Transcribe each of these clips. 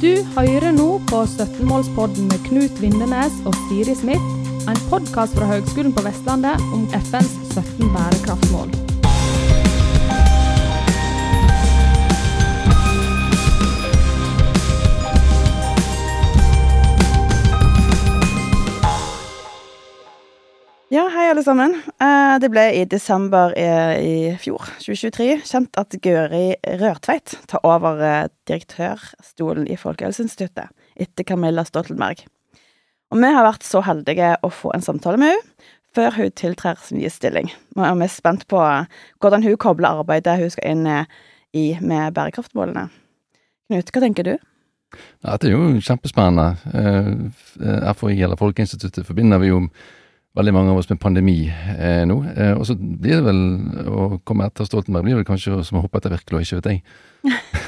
Du hører nå på 17-målspodden med Knut Vindenes og Siri Smith, en podkast fra Høgskolen på Vestlandet om FNs 17 bærekraftsmål. Ja, hei alle sammen. Eh, Det ble i desember i, i fjor, 2023, kjent at Gøri Rørtveit tar over eh, direktørstolen i Folkehelseinstituttet etter Camilla Stoltenberg. Og vi har vært så heldige å få en samtale med henne før hun tiltrer sin nye stilling. Og vi er spent på hvordan hun kobler arbeidet hun skal inn eh, i med bærekraftmålene. Knut, hva tenker du? Ja, det er jo kjempespennende. Eh, FHI, eller Folkeinstituttet, forbinder vi jo veldig mange av oss med pandemi eh, nå. Eh, og så blir det vel å komme etter Stoltenberg blir vel kanskje som å hoppe etter Wirkola, ikke vet jeg.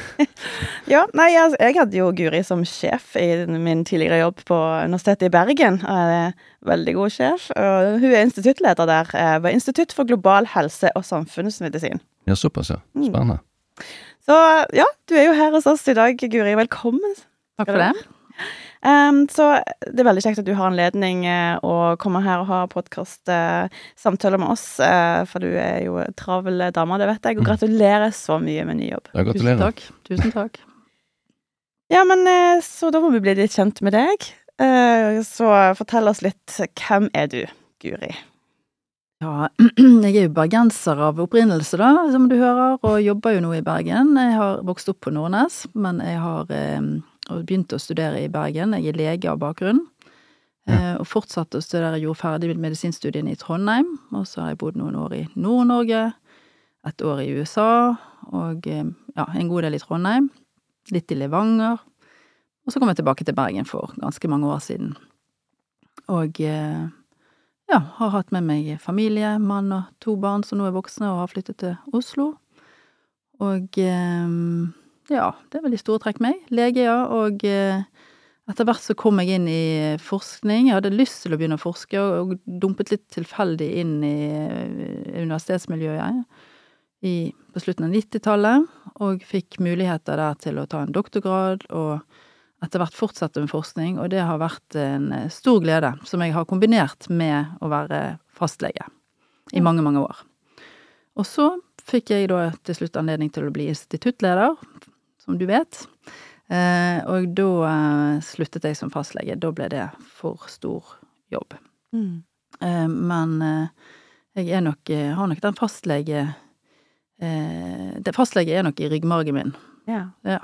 Ja, nei, jeg, jeg hadde jo Guri som sjef i min tidligere jobb på Universitetet i Bergen. Eh, veldig god sjef. Og hun er instituttleder der eh, ved Institutt for global helse og samfunnsmedisin. Ja, såpass, ja. Spennende. Så ja, du er jo her hos oss i dag, Guri. Velkommen. Takk for det. Um, så det er veldig kjekt at du har anledning uh, å komme her og ha podkast-samtaler med oss, Uh, for du er jo en travel dame, det vet jeg, og gratulerer så mye med ny jobb. Ja, Tusen takk. Tusen takk. Ja, men eh, så da må vi bli litt kjent med deg. Eh, Så fortell oss litt, hvem er du, Guri? Ja, jeg er jo bergenser av opprinnelse, da, som du hører, og jobber jo nå i Bergen. Jeg har vokst opp på Nordnes, men jeg har eh, og begynte å studere i Bergen. Jeg er lege av bakgrunn. Ja. og fortsatte å studere, gjorde ferdig medisinstudiene i Trondheim. Og så har jeg bodd noen år i Nord-Norge, et år i USA, og eh, ja, en god del i Trondheim. Litt i Levanger. Og så kom jeg tilbake til Bergen for ganske mange år siden. Og eh, ja, har hatt med meg familie, mann og to barn som nå er voksne og har flyttet til Oslo. Og eh, ja, det er vel i store trekk meg. Lege, ja. Og eh, etter hvert så kom jeg inn i forskning. Jeg hadde lyst til å begynne å forske, og, dumpet litt tilfeldig inn i eh, universitetsmiljøet i, på slutten av 90-tallet. Og fikk muligheter der til å ta en doktorgrad, og etter hvert fortsette med forskning. Og det har vært en eh, stor glede, som jeg har kombinert med å være fastlege i mange, mange år. Og så fikk jeg da til slutt anledning til å bli instituttleder, som du vet. Eh, og da eh, sluttet jeg som fastlege. Da ble det for stor jobb. Eh, men eh, jeg er nok, har nok den fastlege eh, det, Fastlege er nok i ryggmargen min. Ja. Ja.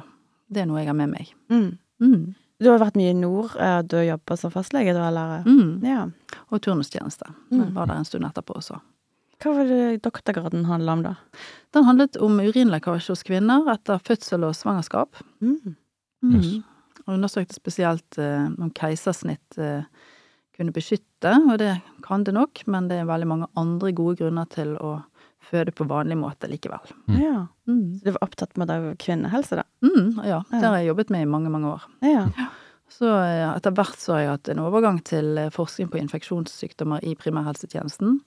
Det er noe jeg har med meg. Mm. Mm. Du har vært mye i nord. du Du jobber som fastlege, da, eller? Mm. Ja. Og turnustjeneste. Mm. Var der en stund etterpå også. Hva var det doktorgraden handla om, da? Den handlet om urinlekkasje hos kvinner etter fødsel og svangerskap. Mm. Yes. Og undersøkte spesielt eh, om keisersnitt eh, kunne beskytte, og det kan det nok, men det er veldig mange andre gode grunner til å føde på vanlig måte likevel. Mm. Ja. Mm. Så du var opptatt med det kvinnehelse, da? Mm, ja, Ja. det har jeg jobbet med i mange, mange år. Ja. Så eh, etter hvert så har jeg hatt en overgang til eh, forskning på infeksjonssykdommer i primærhelsetjenesten.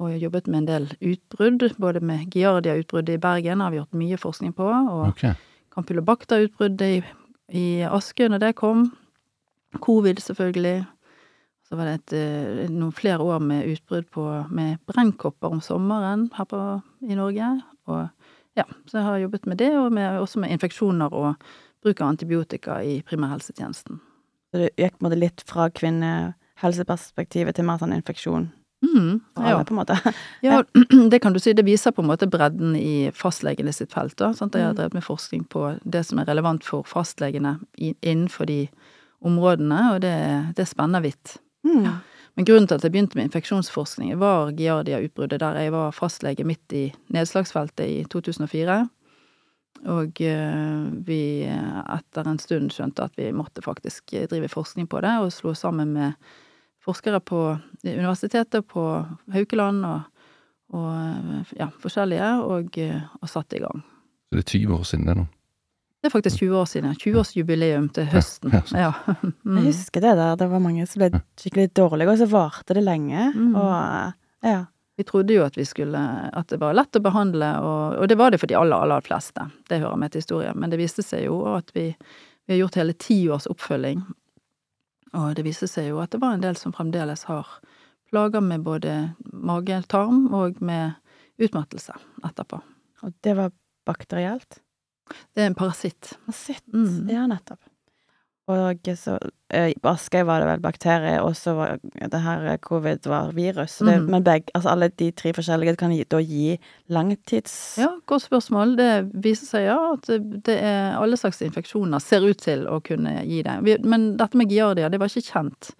Og jobbet med en del utbrudd, både med Giardia-utbruddet i Bergen har vi gjort mye forskning på, og Ok. Campylobacter-utbruddet i, i Askøy når det kom. Covid, selvfølgelig. Så var det et, eh, noen flere år med utbrudd på, med brennkopper om sommeren her på, i Norge. Og ja, så jeg har jobbet med det, og med, også med infeksjoner og bruk av antibiotika i primærhelsetjenesten. Så du gikk på en måte litt fra kvinnehelseperspektivet til mer sånn infeksjon Mm, ja. alle, på en måte? Ja, det kan du si. Det viser på en måte bredden i fastlegene sitt felt. Da, sant? Jeg har Mm. drevet med forskning på det som er relevant for fastlegene innenfor de områdene, og det, det spenner vidt. Mm. Men grunnen til at jeg begynte med infeksjonsforskning, var Giardia-utbruddet, der jeg var fastlege midt i nedslagsfeltet i 2004. Og eh, vi etter en stund skjønte at vi måtte faktisk drive forskning på det, og slo sammen med forskere på universitetet på Haukeland og, og ja, forskjellige, og, og satte i gang. Så det er 20 år siden det nå. Det er faktisk 20 år siden. 20-årsjubileum til høsten. ja, ja, Ja. Jeg Mm. husker det der. Det var mange som ble skikkelig dårlige, og så varte det lenge. Mm. Og ja. Vi trodde jo at vi skulle At det var lett å behandle, og, og det var det for de aller, aller fleste. Det hører med til historien. Men det viste seg jo at vi Vi har gjort hele ti års oppfølging, og det viser seg jo at det var en del som fremdeles har plager med både mage-tarm og med utmattelse etterpå. Og det var bakterielt? Det er en parasitt. Parasitt, Mm. ja, nettopp. Og så eh, I Askøy var det vel bakterier, og så var det her covid var virus. Så det, mm. Men begge, altså alle de tre forskjellige kan gi, da gi langtids... Ja, godt spørsmål. Det viser seg ja at det- er alle slags infeksjoner ser ut til å kunne gi det. Vi, men dette med giardia, det var ikke kjent.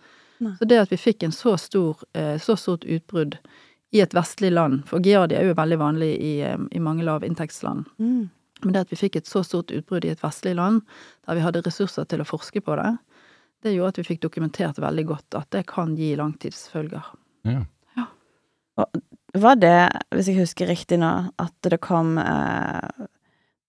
Nei. Så det at vi fikk en så stor, eh, så stort utbrudd i et vestlig land, for giardia er jo veldig vanlig i, eh, i mange lavinntektsland, Mm. Men det at vi fikk et så stort utbrudd i et vestlig land, der vi hadde ressurser til å forske på det, det gjorde at vi fikk dokumentert veldig godt at det kan gi langtidsfølger. Ja. Var det, hvis jeg husker riktig nå, at det kom eh,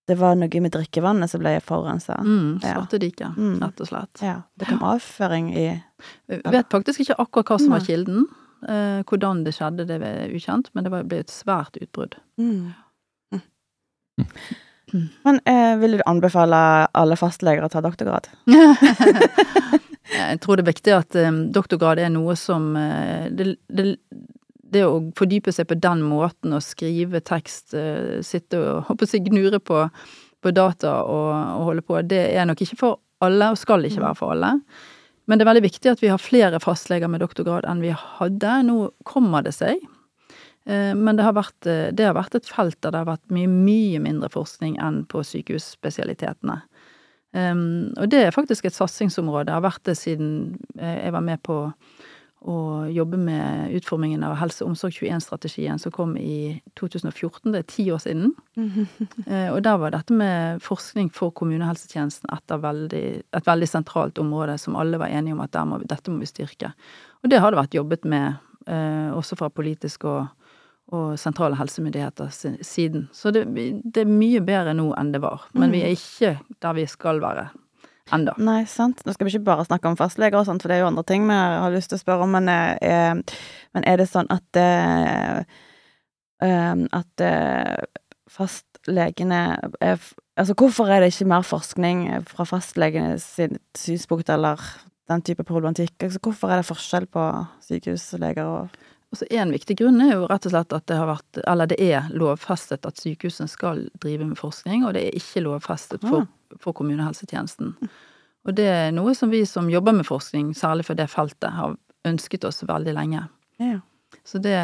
Det var noe med drikkevannet som ble forurensa? Mm, Ja. Svartediket, Mm. rett og slett. Ja. Det kom avføring i Jeg vet faktisk ikke akkurat hva som var kilden. Eh, hvordan det skjedde, det er ukjent, men det ble et svært utbrudd. Mm. Men eh, ville du anbefale alle fastleger å ta doktorgrad? Jeg tror det er viktig at eh, doktorgrad er noe som eh, det, det, det å fordype seg på den måten, å skrive tekst, eh, sitte og håper seg gnure på, på data og, og holde på, det er nok ikke for alle, og skal ikke være for alle. Men det er veldig viktig at vi har flere fastleger med doktorgrad enn vi hadde. Nå kommer det seg. Eh, Men det har, vært, eh, det har vært et felt der det har vært mye, mye mindre forskning enn på sykehusspesialitetene. Um, og det er faktisk et satsingsområde. Det har vært det siden eh, jeg var med på å jobbe med utformingen av Helse Omsorg 21-strategien som kom i 2014. Det er ti år siden. Og der var dette med forskning for kommunehelsetjenesten et, veldig, et veldig sentralt område som alle var enige om at må dette må vi styrke. Og det har det vært jobbet med eh, også fra politisk og, og sentrale helsemyndigheter siden. Så det, det er mye bedre nå enn det var. Men vi er ikke der vi skal være enda. Nei, sant. Nå skal vi ikke bare snakke om fastleger og sånt, for det er jo andre ting vi har lyst til å spørre om, men, eh, eh, men er det sånn at eh, at fastlegene er Altså, hvorfor er det ikke mer forskning fra fastlegene sitt synspunkt, eller den type problematikk? Altså, hvorfor er det forskjell på sykehusleger og Altså En viktig grunn er jo rett og slett at det har vært, eller det er lovfestet at sykehusene skal drive med forskning, og det er ikke lovfestet for, for kommunehelsetjenesten. Og det er noe som vi som jobber med forskning, særlig for det feltet, har ønsket oss veldig lenge. Ja. Så det,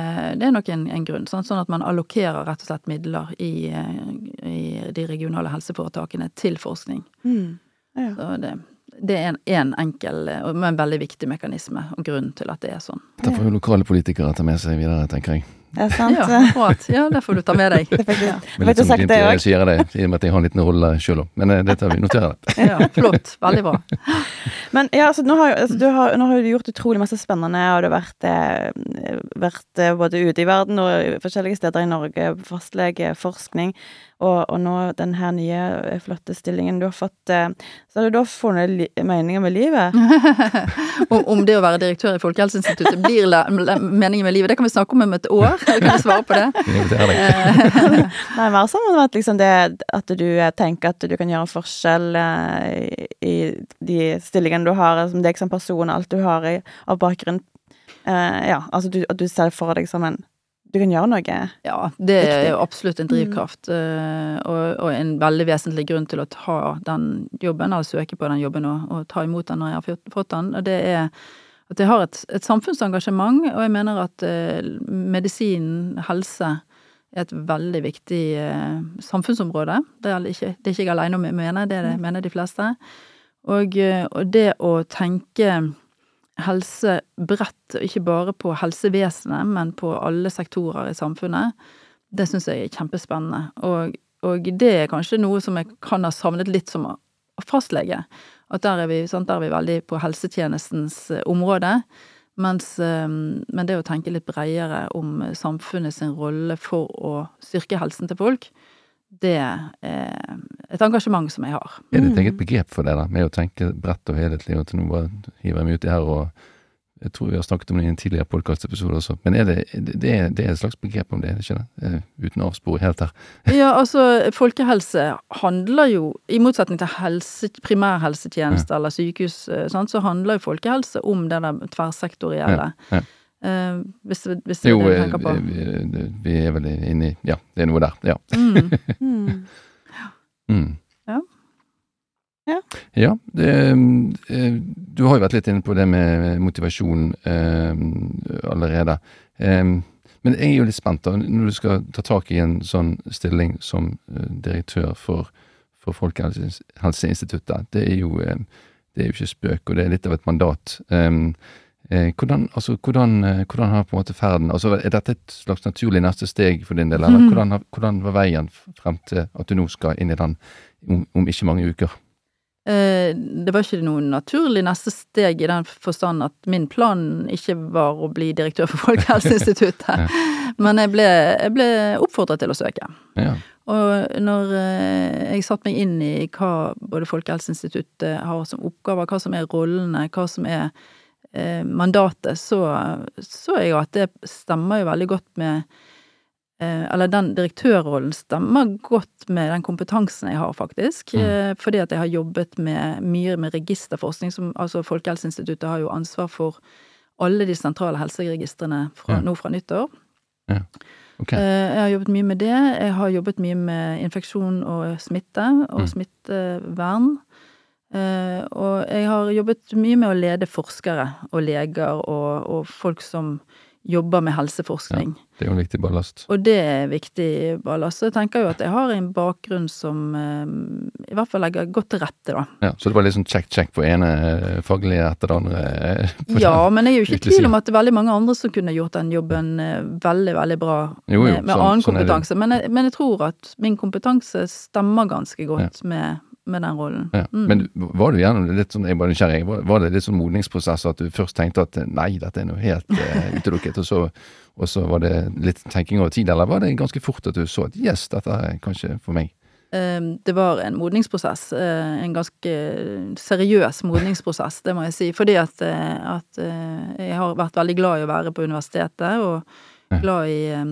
det er nok en, en grunn. Sånn, sånn at man allokerer rett og slett midler i, i de regionale helseforetakene til forskning. Mm. ja. Så det, det er en, en enkel, men men veldig viktig mekanisme og grunn til at det er sånn. Det får jo lokale politikere ta med seg videre, tenker jeg. Det er sant. Ja, akkurat. Ja, det får du ta med deg. Det faktisk, Ja. jeg litt sånn sagt glimt i øyet sier det, i og med at jeg har en liten rolle sjøl òg. Men eh, det tar vi, noterer det. Ja, flott. Veldig bra. Men ja, altså, nå har, altså, du har, nå har du gjort utrolig masse spennende, og du har vært, eh, vært eh, både ute i verden og i forskjellige steder i Norge, fastlege, forskning, og, og nå den her nye eh, flotte stillingen du har fått. Eh, så har du da funnet li meninger med livet? Om, om det å være direktør i Folkehelseinstituttet blir la, meningen med livet, det kan vi snakke om om et år. eller kan svare på det. Deg. Nei, mer sånn at liksom det at du eh, tenker at du kan gjøre en forskjell eh, i, i de stillingene du har, som deg som person, alt du har i, av bakgrunn. Eh, ja, altså du, at du ser for deg som en Du kan gjøre noe. Ja, det er jo absolutt en drivkraft, Mm. og, og en veldig vesentlig grunn til å ta den jobben, eller søke på den jobben og, og ta imot den når jeg har fått- den. Og det er at jeg har et, et samfunnsengasjement, og jeg mener at eh, medisin, helse, er et veldig viktig eh, samfunnsområde. Det er ikke, det er ikke jeg alene om å mene, det er det, mener de fleste. Og, eh, og det å tenke helse bredt, ikke bare på helsevesenet, men på alle sektorer i samfunnet, det syns jeg er kjempespennende. Og, og det er kanskje noe som jeg kan ha savnet litt som fastlege. At der er vi, sant, der er vi veldig på helsetjenestens eh, område. Mens, eh, men det å tenke litt bredere om samfunnet sin rolle for å styrke helsen til folk, det er et engasjement som jeg har. Er det et eget begrep for det, da, med å tenke bredt og helhetlig, og til nå bare hiver jeg meg uti her og Jeg tror vi har snakket om det i en tidligere podkastepisode også. Men er det, det, er, det er et slags begrep om det, er det ikke det? Eh, uten å avspore helt her. Ja, altså folkehelse handler jo, i motsetning til helse, primærhelsetjeneste eller sykehus, sånn, så handler jo folkehelse om det der tverrsektorielle. Ja, ja. Eh, hvis, hvis det er det du eh, tenker på. vi, vi er vel inne i Ja, det er noe der. Ja. Mm. Mm. Mm. Ja. Ja. Ja, det, eh, du har jo vært litt inne på det med motivasjon eh, allerede. Eh, men jeg er jo litt spent da, når du skal ta tak i en sånn stilling som eh, direktør for, for Folkehelseinstituttet. Det er jo eh, det er jo ikke spøk, og det er litt av et mandat. Um, eh, hvordan, altså, hvordan, eh, hvordan har på en måte ferden altså, Er dette et slags naturlig neste steg for din del, eller Mhm. hvordan, har- hvordan var veien frem til at du nå skal inn i den om, om ikke mange uker? Eh, det var ikke noe naturlig neste steg i den forstand at min plan ikke var å bli direktør for Folkehelseinstituttet. Men jeg ble, jeg ble oppfordret til å søke. Ja. Og når eh, jeg satte meg inn i hva både Folkehelseinstituttet har som oppgaver, hva som er rollene, hva som er eh, mandatet, så så jeg jo at det stemmer jo veldig godt med eh, Eller den direktørrollen stemmer godt med den kompetansen jeg har, faktisk. Mm. Eh, fordi at jeg har jobbet med mye med registerforskning, som altså Folkehelseinstituttet har jo ansvar for alle de sentrale helseregistrene fra, Ja. nå fra nyttår. Ja. Okay. Jeg har jobbet mye med det. Jeg har jobbet mye med infeksjon og smitte, og Mm. smittevern. Eh, Og jeg har jobbet mye med å lede forskere og leger og, og folk som jobber med helseforskning. Det er jo en viktig ballast. Og det er viktig ballast. Så jeg tenker jo at jeg har en bakgrunn som eh, i hvert fall legger godt til rette, da. Ja, så det var litt sånn check-check på ene eh, faglige etter det andre? Ja, men jeg er jo ikke i tvil om at det er veldig mange andre som kunne gjort den jobben veldig, veldig bra Jo, jo, med, med sånn- annen sånn kompetanse. Men, jeg, men jeg tror at min kompetanse stemmer ganske godt med, med den rollen. Ja. Mm. Men var du gjennom det litt sånn, jeg var nysgjerrig, var, var det litt sånn modningsprosess at du først tenkte at nei, dette er noe helt uh, utelukket, og så, og så var det litt tenking over tid, eller var det ganske fort at du så at yes, dette er kanskje for meg? Eh, Det var en modningsprosess. eh, En ganske seriøs modningsprosess, det må jeg si. Fordi at, eh, at jeg har vært veldig glad i å være på universitetet, og glad i, eh,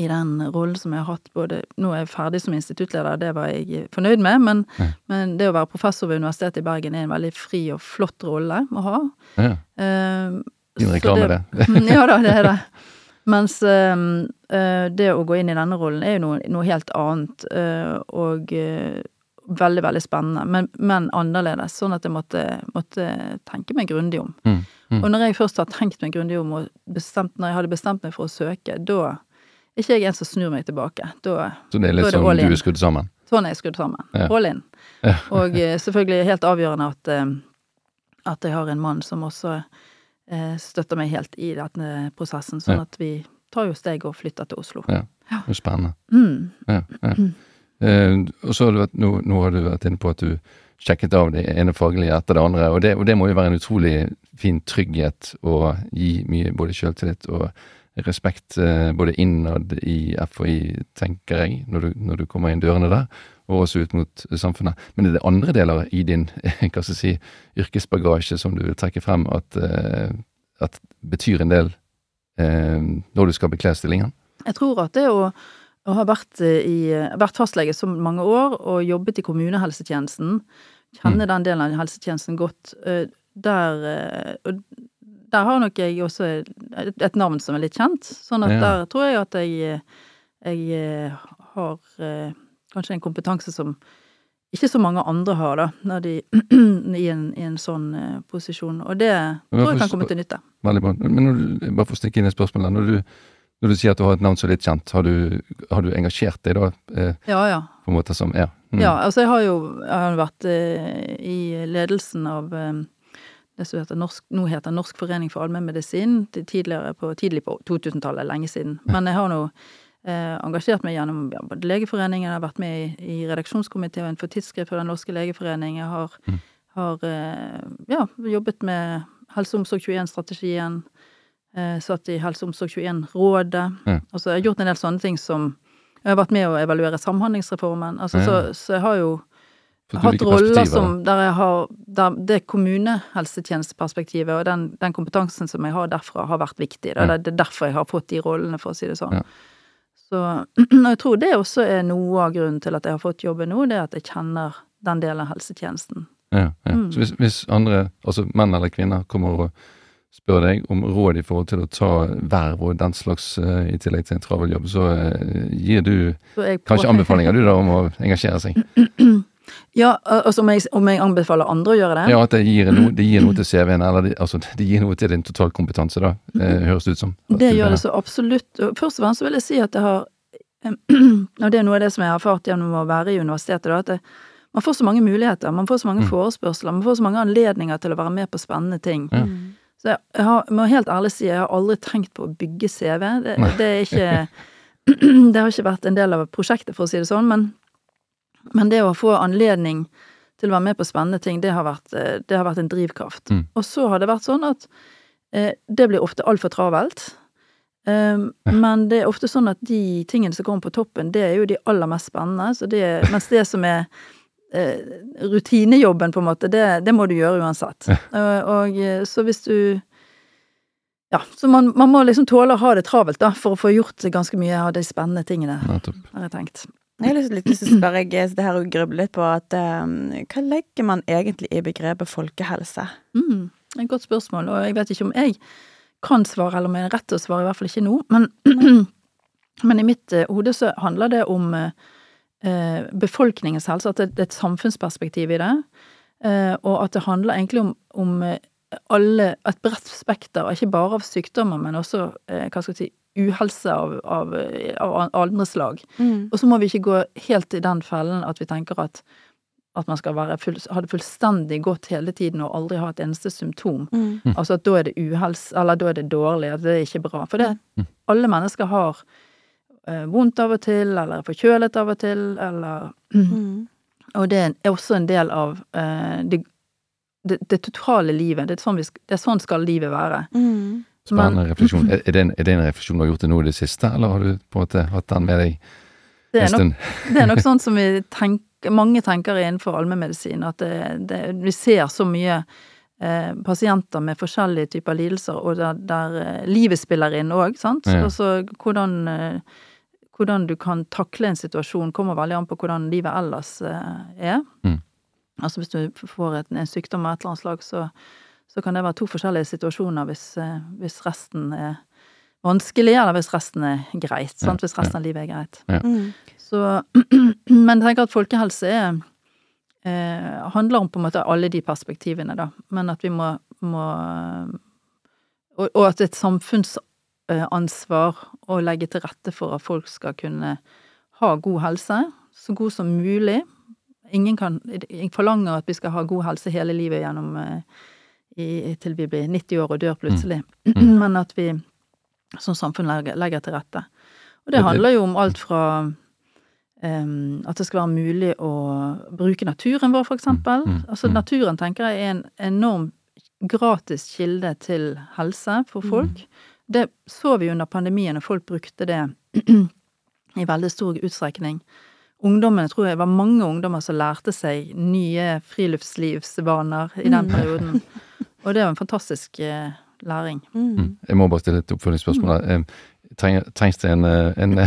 i den rollen som jeg har hatt både Nå er jeg ferdig som instituttleder, det var jeg fornøyd med, men, Ja. men det å være professor ved Universitetet i Bergen er en veldig fri og flott rolle å ha. Ja, Uh, Din reklame, det. ja da, det er det. Mens eh, eh, det å gå inn i denne rollen er jo noe, noe helt annet, eh, og eh, veldig, veldig spennende, men, men annerledes. Sånn at jeg måtte, måtte tenke meg grundig om. Mm, mm. Og når jeg først har tenkt meg grundig om, og bestemt, når jeg hadde bestemt meg for å søke, da ikke jeg en som snur meg tilbake. Da Så det er litt som du er skrudd sammen? Sånn er jeg skrudd sammen. Ja. All in. Ja. Og eh, selvfølgelig helt avgjørende at, eh, at jeg har en mann som også eh, støtter meg helt i denne prosessen, sånn Ja. at vi tar jo steg og flytter til Oslo. Ja. Det er spennende. Mm. Ja, ja. Eh, og så har du vært, nå, nå har du vært inne på at du sjekket av det ene faglige etter det andre, og det, og det må jo være en utrolig fin trygghet å gi mye både selvtillit og respekt eh, både innad i FHI, tenker jeg, når du, når du kommer inn dørene der, og også ut mot samfunnet. Men er det andre deler i din hva skal jeg si, yrkesbagasje som du vil trekke frem at, eh, at betyr en del eh, når du skal bekle stillingen? Jeg tror at det å, å ha vært, eh, i, vært fastlege så mange år og jobbet i kommunehelsetjenesten, kjenne den delen av helsetjenesten godt, eh, der, eh, der har nok jeg også et, navn som er litt kjent, sånn at Ja. der tror jeg at jeg, jeg eh, har eh, kanskje en kompetanse som ikke så mange andre har, da, når de i en, i en sånn eh, posisjon. Og det tror jeg kan komme til nytte. Veldig bra. Men når du, bare for å stikke inn et spørsmål der. Når du, når du sier at du har et navn som er litt kjent, har du, har du engasjert deg da? Eh, Ja, ja. på en måte som Ja. Mm. Ja, altså jeg har jo jeg har vært eh, i ledelsen av eh, det som heter Norsk, nå heter Norsk forening for allmennmedisin, tidligere på, tidlig på 2000-tallet, lenge siden. Men jeg har nå eh, engasjert meg gjennom ja, både Legeforeningen, jeg har vært med i, i redaksjonskomiteen for tidsskrift for Den norske legeforening, jeg har, Mm. har eh, ja, jobbet med Helse Omsorg 21-strategien, eh, satt i Helse Omsorg 21-rådet. Mm. Altså jeg har gjort en del sånne ting som Jeg har vært med å evaluere Samhandlingsreformen. Altså, mm. så, så jeg har jo hatt roller som der jeg har der Det kommunehelsetjenesteperspektivet og den, den kompetansen som jeg har derfra, har vært viktig. Ja. Det er derfor jeg har fått de rollene, for å si det sånn. Ja. Så og jeg tror det også er noe av grunnen til at jeg har fått jobben nå, det er at jeg kjenner den delen av helsetjenesten. Ja, ja. Mm. Så hvis, hvis andre, altså menn eller kvinner, kommer og spør deg om råd i forhold til å ta verv og den slags eh, i tillegg til en travel jobb, så eh, gir du Så jeg kanskje anbefalinger du da om å engasjere seg? Ja, altså om jeg, om jeg anbefaler andre å gjøre det? Ja, at det gir noe, det gir noe til CV-en, eller det, altså, det gir noe til din totalkompetanse, da, eh, høres det ut som. Det gjør det så absolutt. Først og fremst så vil jeg si at det har Og det er noe av det som jeg har erfart gjennom å være i universitetet, da, at det, man får så mange muligheter, man får så mange Mm. forespørsler, man får så mange anledninger til å være med på spennende ting. Ja. Så jeg har, må helt ærlig si, jeg har aldri tenkt på å bygge CV. Det, det er ikke Det har ikke vært en del av prosjektet, for å si det sånn, men, men det å få anledning til å være med på spennende ting, det har vært, eh, det har vært en drivkraft. Mm. Og så har det vært sånn at eh, det blir ofte altfor travelt. Um, men det er ofte sånn at de tingene som kommer på toppen, det er jo de aller mest spennende. Så det, mens det som er eh, rutinejobben, på en måte, det, det må du gjøre uansett. Og, og eh, så hvis du Ja, så man, man må liksom tåle å ha det travelt, da, for å få gjort ganske mye av de spennende tingene, ja, har jeg tenkt. Jeg har lyst, til å spørre jeg det her og gruble litt på at um, hva legger man egentlig i begrepet folkehelse? Mm, et godt spørsmål, og jeg vet ikke om jeg kan svare, eller om jeg er rett til å svare, i hvert fall ikke nå. Men, men i mitt eh, hode så handler det om uh, befolkningens helse, at det, det er et samfunnsperspektiv i det. Uh, og at det handler egentlig om, om alle, et bredt spekter, ikke bare av sykdommer, men også eh, hva skal jeg si, uhelse av, av, eh, av andre slag. Og så må vi ikke gå helt i den fellen at vi tenker at, at man skal være full, ha det fullstendig godt hele tiden og aldri ha et eneste symptom. Mm. Altså at da er det uhelse, eller da er det dårlig, at det er ikke bra. For det, Mm. alle mennesker har eh, vondt av og til, eller er forkjølet av og til, eller Mm. Og det er også en del av eh, det, det, det totale livet. Det er, sånn vi, det er sånn skal livet være. Mm. Spennende refleksjon. Er, er, det en, er det en refleksjon du har gjort det nå i det siste, eller har du på en måte hatt den med deg Det en stund? Det er nok sånn som vi tenker, mange tenker innenfor allmennmedisin, at det, det, vi ser så mye eh, pasienter med forskjellige typer lidelser, og der, der eh, livet spiller inn òg, sant. Ja. Altså hvordan, eh, hvordan du kan takle en situasjon kommer veldig an på hvordan livet ellers er. Mm. Altså hvis du får et, en sykdom av et eller annet slag, så, så kan det være to forskjellige situasjoner hvis, eh, hvis resten er vanskelig, eller hvis resten er greit. Sant? Hvis resten av livet er greit. Mm. Så, men jeg tenker at folkehelse er eh, handler om på en måte alle de perspektivene, da. Men at vi må, må og, og at det et samfunnsansvar å legge til rette for at folk skal kunne ha god helse, så god som mulig. Ingen kan jeg forlanger at vi skal ha god helse hele livet gjennom eh, i, til vi blir 90 år og dør plutselig. Mm. Men at vi som samfunn legger, legger til rette. Og Det- handler jo om alt fra um, at det skal være mulig å bruke naturen vår, for eksempel. Mm, mm, Altså mm. naturen tenker jeg er en enorm gratis kilde til helse for folk. Det så vi under pandemien, og folk brukte det i veldig stor utstrekning. Ungdommene tror jeg var mange ungdommer som lærte seg nye friluftslivsvaner i den Mm. perioden. Og det var en fantastisk eh, læring. Mm. Mm. Jeg må bare stille et oppfølgingsspørsmål. Mm. Eh, Trengs det en, eh, en,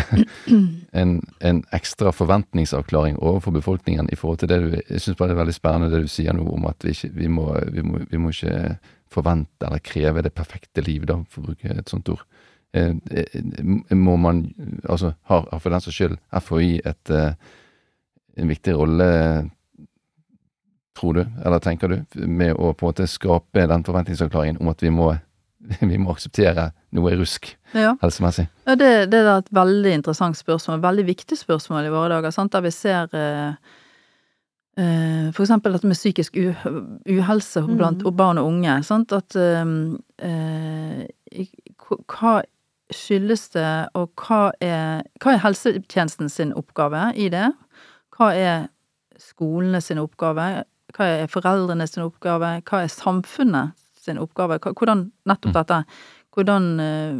en, en ekstra forventningsavklaring overfor befolkningen i forhold til det du Jeg syns bare det er veldig spennende det du sier nå om at vi, ikke, vi, må, vi, må, vi må ikke forvente eller kreve det perfekte liv, da, for å bruke et sånt ord. Eh, eh, Må man Altså, har, har for den saks skyld FHI et, eh, en viktig rolle, tror du, eller tenker du, med å på en måte skape den forventningsavklaringen om at vi må, vi må akseptere noe rusk Ja. helsemessig? Ja, det, det er et veldig interessant spørsmål, veldig viktig spørsmål i våre dager, sant? der vi ser eh, eh, for eksempel dette med psykisk uhelse blant Mm. barn og unge. Sant? At eh, eh, hva skyldes det, og hva er, hva er helsetjenesten sin oppgave i det? Hva er skolene sin oppgave? Hva er foreldrene sin oppgave? Hva er samfunnet sin oppgave? Hvordan, nettopp Mm. dette, hvordan eh,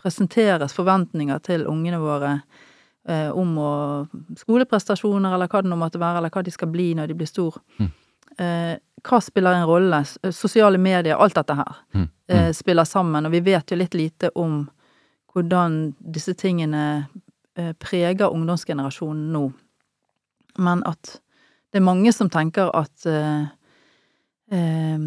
presenteres forventninger til ungene våre eh, om å skoleprestasjoner, eller hva det nå måtte være, eller hva de skal bli når de blir stor. Mm. Eh, hva spiller en rolle? Sosiale medier, alt dette her, Mm. spiller sammen. Og vi vet jo litt lite om hvordan disse tingene eh, preger ungdomsgenerasjonen nå. Men at det er mange som tenker at eh, eh,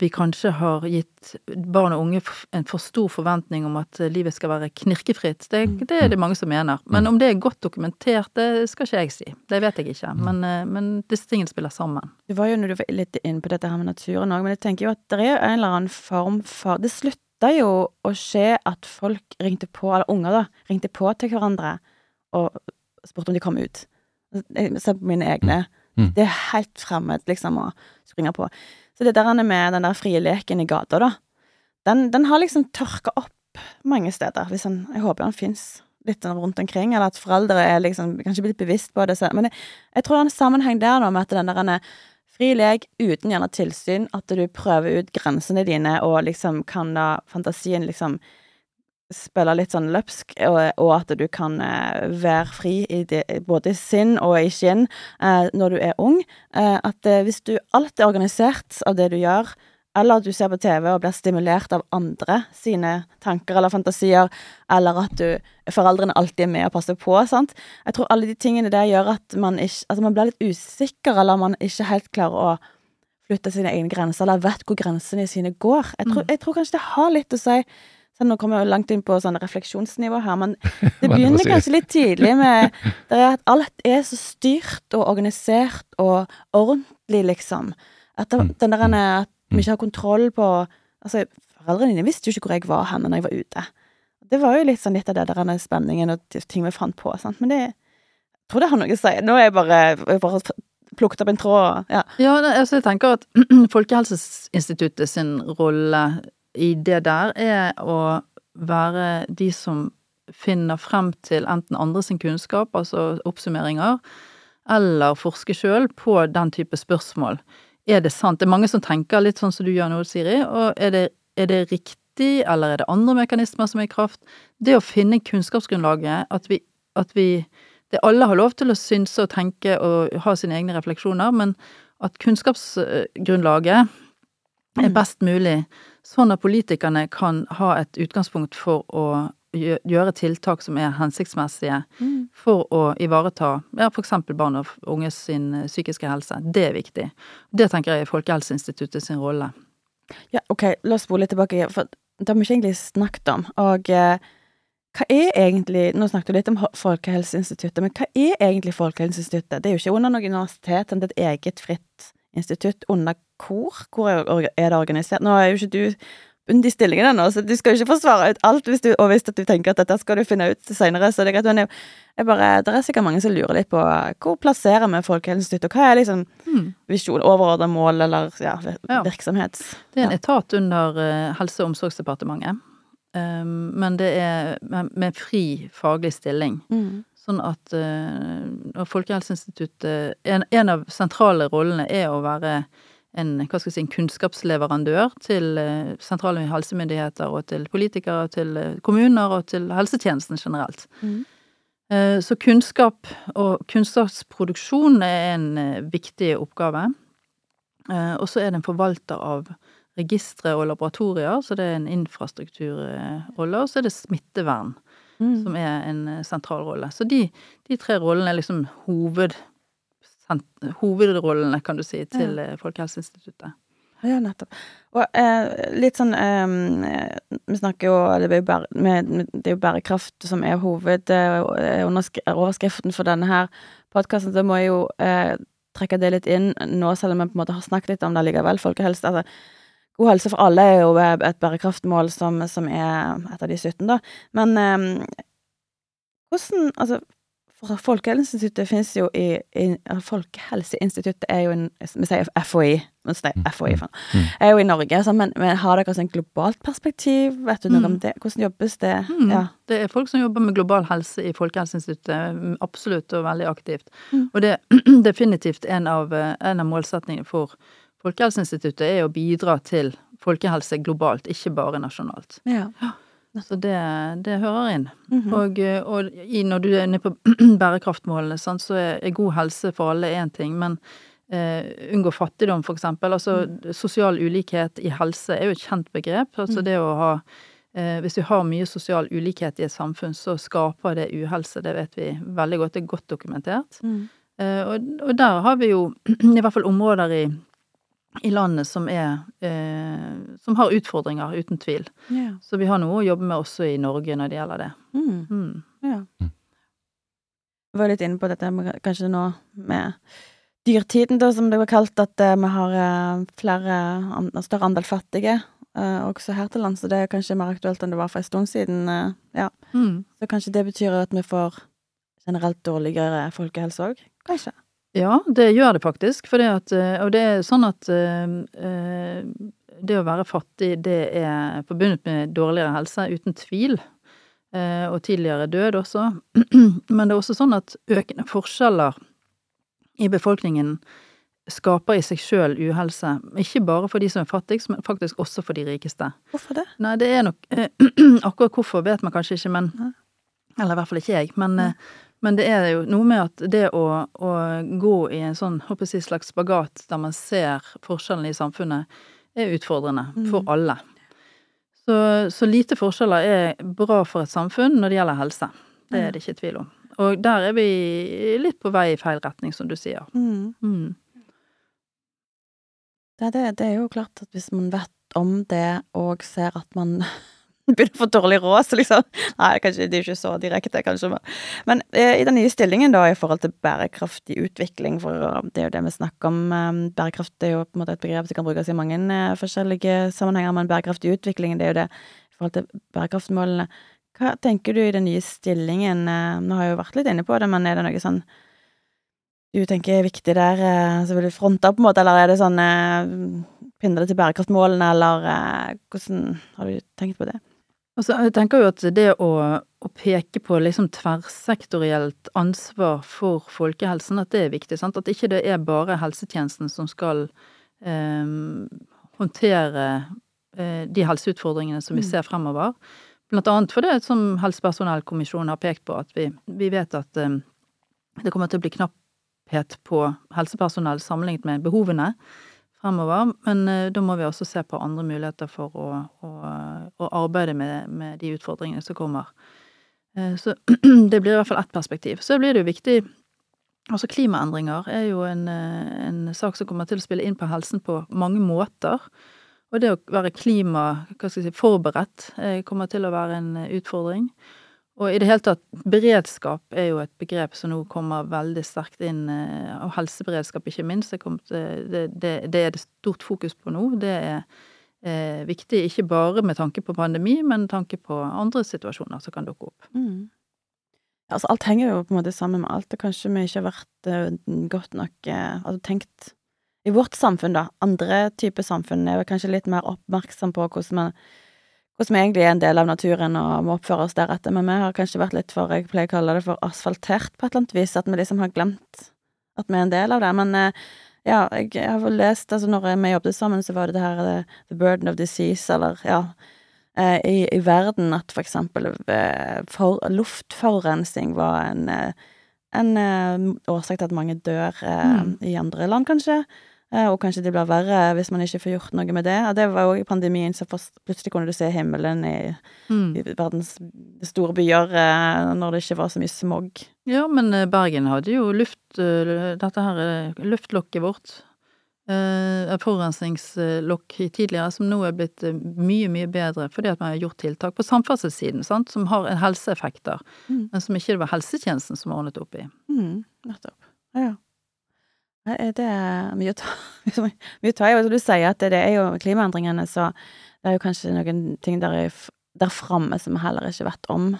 vi kanskje har gitt barn og unge en for stor forventning om at livet skal være knirkefritt. Det, det er det mange som mener. Men om det er godt dokumentert, det skal ikke jeg si. Det vet jeg ikke. Men, eh, men disse tingene spiller sammen. Det var jo når du var litt inne på dette her med naturen òg, men jeg tenker jo at det er en eller annen form for Det slutta jo å skje at folk ringte på, eller unger, da, ringte på til hverandre og spurte om de kom ut. Jeg ser på mine egne. Mm. Det er helt fremmed, liksom, å springe på. Så det der med den der frie leken i gata, da, den, den har liksom tørka opp mange steder. Han, jeg håper han fins litt sånn rundt omkring, eller at foreldre er liksom kanskje blitt bevisst på det. Så, men jeg, jeg tror det er en sammenheng der da, med at den der fri lek uten gjerne tilsyn, at du prøver ut grensene dine og liksom kan da fantasien liksom spille litt sånn løpsk, og, og at du kan uh, være fri i det, både i sinn og i skinn uh, når du er ung. Uh, at hvis du alt er organisert av det du gjør, eller at du ser på TV og blir stimulert av andre sine tanker eller fantasier, eller at du, foreldrene alltid er med og passer på, sant. Jeg tror alle de tingene der gjør at man ikke Altså man blir litt usikker, eller man ikke helt klarer å flytte sine egne grenser, eller vet hvor grensene sine går. Jeg tror, jeg tror kanskje det har litt å si så Nå kommer jeg jo langt inn på sånn refleksjonsnivå her, men det er begynner kanskje litt tidlig med at alt er så styrt og organisert og ordentlig, liksom. At Mm, den der at mm. vi ikke har kontroll på Altså, foreldrene dine visste jo ikke hvor jeg var hen når jeg var ute. Det var jo litt sånn litt av det der denne spenningen og ting vi fant på, sant. Men det Jeg tror det har noe å si. Nå er jeg bare, jeg bare plukket opp en tråd, ja. Ja, altså jeg tenker at Folkehelseinstituttet sin rolle i det der er å være de som finner frem til enten andre sin kunnskap, altså oppsummeringer, eller forske sjøl på den type spørsmål. Er det sant? Det er mange som tenker litt sånn som du gjør nå, Siri, og er det, er det riktig, eller er det andre mekanismer som er i kraft? Det å finne kunnskapsgrunnlaget, at vi, at vi det Alle har lov til å synse og tenke og ha sine egne refleksjoner, men at kunnskapsgrunnlaget er Mm. best mulig, sånn at politikerne kan ha et utgangspunkt for å gjøre tiltak som er hensiktsmessige for å ivareta ja, eksempel barn og unge sin eh, psykiske helse. Det er viktig. Det tenker jeg er Folkehelseinstituttet sin rolle. Ja, ok, la oss spole litt tilbake, for det har vi ikke egentlig snakket om. Og eh, hva er egentlig Nå snakket du litt om Folkehelseinstituttet, men hva er egentlig Folkehelseinstituttet? Det er jo ikke under noe universitet, det er et eget fritt institutt under hvor? Hvor er det organisert? Nå er jo ikke du de stillingene nå, så du skal jo ikke forsvare ut alt hvis du, og hvis du tenker at dette skal du finne ut senere, så det er greit. Men jeg, jeg bare, det er sikkert mange som lurer litt på eh, hvor plasserer vi Folkehelseinstituttet, og hva er liksom Hmm. visjon, overordna mål, eller ja, virksomhet? Ja. Det er en etat under eh, Helse- og omsorgsdepartementet, Um, men det er med, fri faglig stilling. Mm. Sånn at uh, Folkehelseinstituttet en, en av sentrale rollene er å være en, hva skal jeg si, en kunnskapsleverandør til eh, sentrale helsemyndigheter og til politikere og til eh, kommuner og til helsetjenesten generelt. Mm. Eh, Så kunnskap og kunnskapsproduksjon er en viktig oppgave. Og så er det en forvalter av registre og laboratorier, så det er en infrastrukturrolle. Og så er det smittevern, Mm. som er en sentral rolle. Så de, de tre rollene er liksom hoved, hovedrollene, kan du si, til ja. Folkehelseinstituttet. Ja, nettopp. Og eh, litt sånn eh, Vi snakker jo det er jo, bære, det er jo bærekraft som er hovedoverskriften for denne her podkasten, så må jeg jo eh, trekke det litt inn nå, selv om vi på en måte har snakket litt om det likevel. Folkehelse altså, God helse for alle er jo eh, et bærekraftmål som, som er et av de 17, da. Men eh, hvordan Altså, for Folkehelseinstituttet finnes jo i, i Folkehelseinstituttet er jo en Vi sier FHI. Men nei, er FHI, mm, faen. mm. Er jo i Norge, så, men, men har dere en globalt perspektiv? Vet du noe Mm. om det? Hvordan jobbes det? Mm. Ja. Det er folk som jobber med global helse i Folkehelseinstituttet, mm, absolutt og veldig aktivt. Mm. Og det er definitivt en av, en av målsetningene for Folkehelseinstituttet er å bidra til folkehelse globalt, ikke bare nasjonalt. ja. Så det, det hører inn. Mhm. Og, eh, og i, når du er inne på bærekraftmålene, sant, så er, er god helse for alle én ting, men eh, unngå fattigdom, for eksempel. Altså sosial ulikhet i helse er jo et kjent begrep. Altså Mm. det å ha eh, Hvis vi har mye sosial ulikhet i et samfunn, så skaper det uhelse. Det vet vi veldig godt. Det er godt dokumentert. Mm. Eh, og, og der har vi jo i hvert fall områder i, i landet som er eh, Som har utfordringer, uten tvil. Ja. Så vi har noe å jobbe med også i Norge når det gjelder det. Mm. Mm. Ja. Mm. Vi var litt inne på dette med, kanskje nå med dyrtiden, da, som det var kalt, at uh, vi har eh, flere, an, større andel fattige uh, også her til lands, så det er kanskje mer aktuelt enn det var for en stund siden. ja. Mm. Så kanskje det betyr at vi får generelt dårligere folkehelse òg? Kanskje. Ja, det gjør det faktisk. For det at, eh, og det er sånn at eh, eh, det å være fattig, det er forbundet med dårligere helse, uten tvil. Og tidligere død også. Men det er også sånn at økende forskjeller i befolkningen skaper i seg sjøl uhelse. Ikke bare for de som er fattigst, men faktisk også for de rikeste. Hvorfor det? Nei, det er nok Akkurat hvorfor vet man kanskje ikke, men Eller i hvert fall ikke jeg. Men, men det er jo noe med at det å, å gå i en sånn håper jeg, slags spagat der man ser forskjellene i samfunnet, er utfordrende for Mm. alle. Så, så lite forskjeller er bra for et samfunn når det gjelder helse. Det er det ikke tvil om. Og der er vi litt på vei i feil retning, som du sier. Mm. Mm. Det, det, det er jo klart at hvis man vet om det og ser at man begynner å få dårlig råd, så liksom Nei, kanskje det er ikke så direkte, kanskje. Men, eh, i den nye stillingen, da, i forhold til bærekraftig utvikling, for eh, det er jo det vi snakker om eh, Bærekraft er jo på en måte et begrep som kan brukes i mange eh, forskjellige sammenhenger, men bærekraftig utvikling, det er jo det i forhold til bærekraftmålene. Hva tenker du i den nye stillingen? Eh, Nå har jeg jo vært litt inne på det, men er det noe sånn du tenker er viktig der, eh, så vil du fronte på en måte, eller er det sånn Pinne det til bærekraftmålene, eller hvordan har du tenkt på det? Altså, jeg tenker jo at det å, å peke på liksom tverrsektorielt ansvar for folkehelsen, at det er viktig. Sant? At ikke det er bare helsetjenesten som skal eh, håndtere eh, de helseutfordringene som vi Mm. ser fremover. Blant annet for det som Helsepersonellkommisjonen har pekt på, at vi, vi vet at eh, det kommer til å bli knapphet på helsepersonell sammenlignet med behovene fremover. Men eh, da må vi også se på andre muligheter for å, å, å arbeide med, med de utfordringene som kommer. Eh, så det blir i hvert fall ett perspektiv. Så blir det jo viktig Altså klimaendringer er jo en, eh, en sak som kommer til å spille inn på helsen på mange måter. Og det å være klima, hva skal jeg si, forberedt eh, kommer til å være en utfordring. Og i det hele tatt, beredskap er jo et begrep som nå kommer veldig sterkt inn, eh, og helseberedskap ikke minst. Det, det, det, det er det stort fokus på nå. Det er eh, viktig ikke bare med tanke på pandemi, men tanke på andre situasjoner som kan dukke opp. Mm. Altså, alt henger jo på en måte sammen med alt, og kanskje vi ikke har vært uh, godt nok uh, altså, tenkt I vårt samfunn, da, andre typer samfunn, er jo kanskje litt mer oppmerksom på hvordan vi hvordan vi egentlig er en del av naturen og må oppføre oss deretter, men vi har kanskje vært litt for, jeg pleier å kalle det for asfaltert på et eller annet vis, at vi liksom har glemt at vi er en del av det. Men eh, ja, jeg, har vel lest, altså når vi jobbet sammen, så var det det her eh, The Burden of Disease, eller ja, eh, i, i verden at for eksempel for, luftforurensning var en, en årsak til at mange dør Mm. i andre land, kanskje. Eh, Og kanskje det blir verre hvis man ikke får gjort noe med det. Og det var jo i pandemien, så plutselig kunne du se himmelen i, i verdens store byer eh, når det ikke var så mye smog. Ja, men eh, Bergen hadde jo luft, dette her luftlokket vårt. forurensningslokk tidligere som nå er blitt mye, mye bedre fordi at man har gjort tiltak på samferdselssiden, sant, som har en helseeffekter, Mm. men som ikke det var helsetjenesten som ordnet opp i. Mm, nettopp. Ja, ja. Er Det er mye å ta mye å ta i. Og du sier, at det, det er jo klimaendringene, så det er jo kanskje noen ting der, der framme som vi heller ikke vet om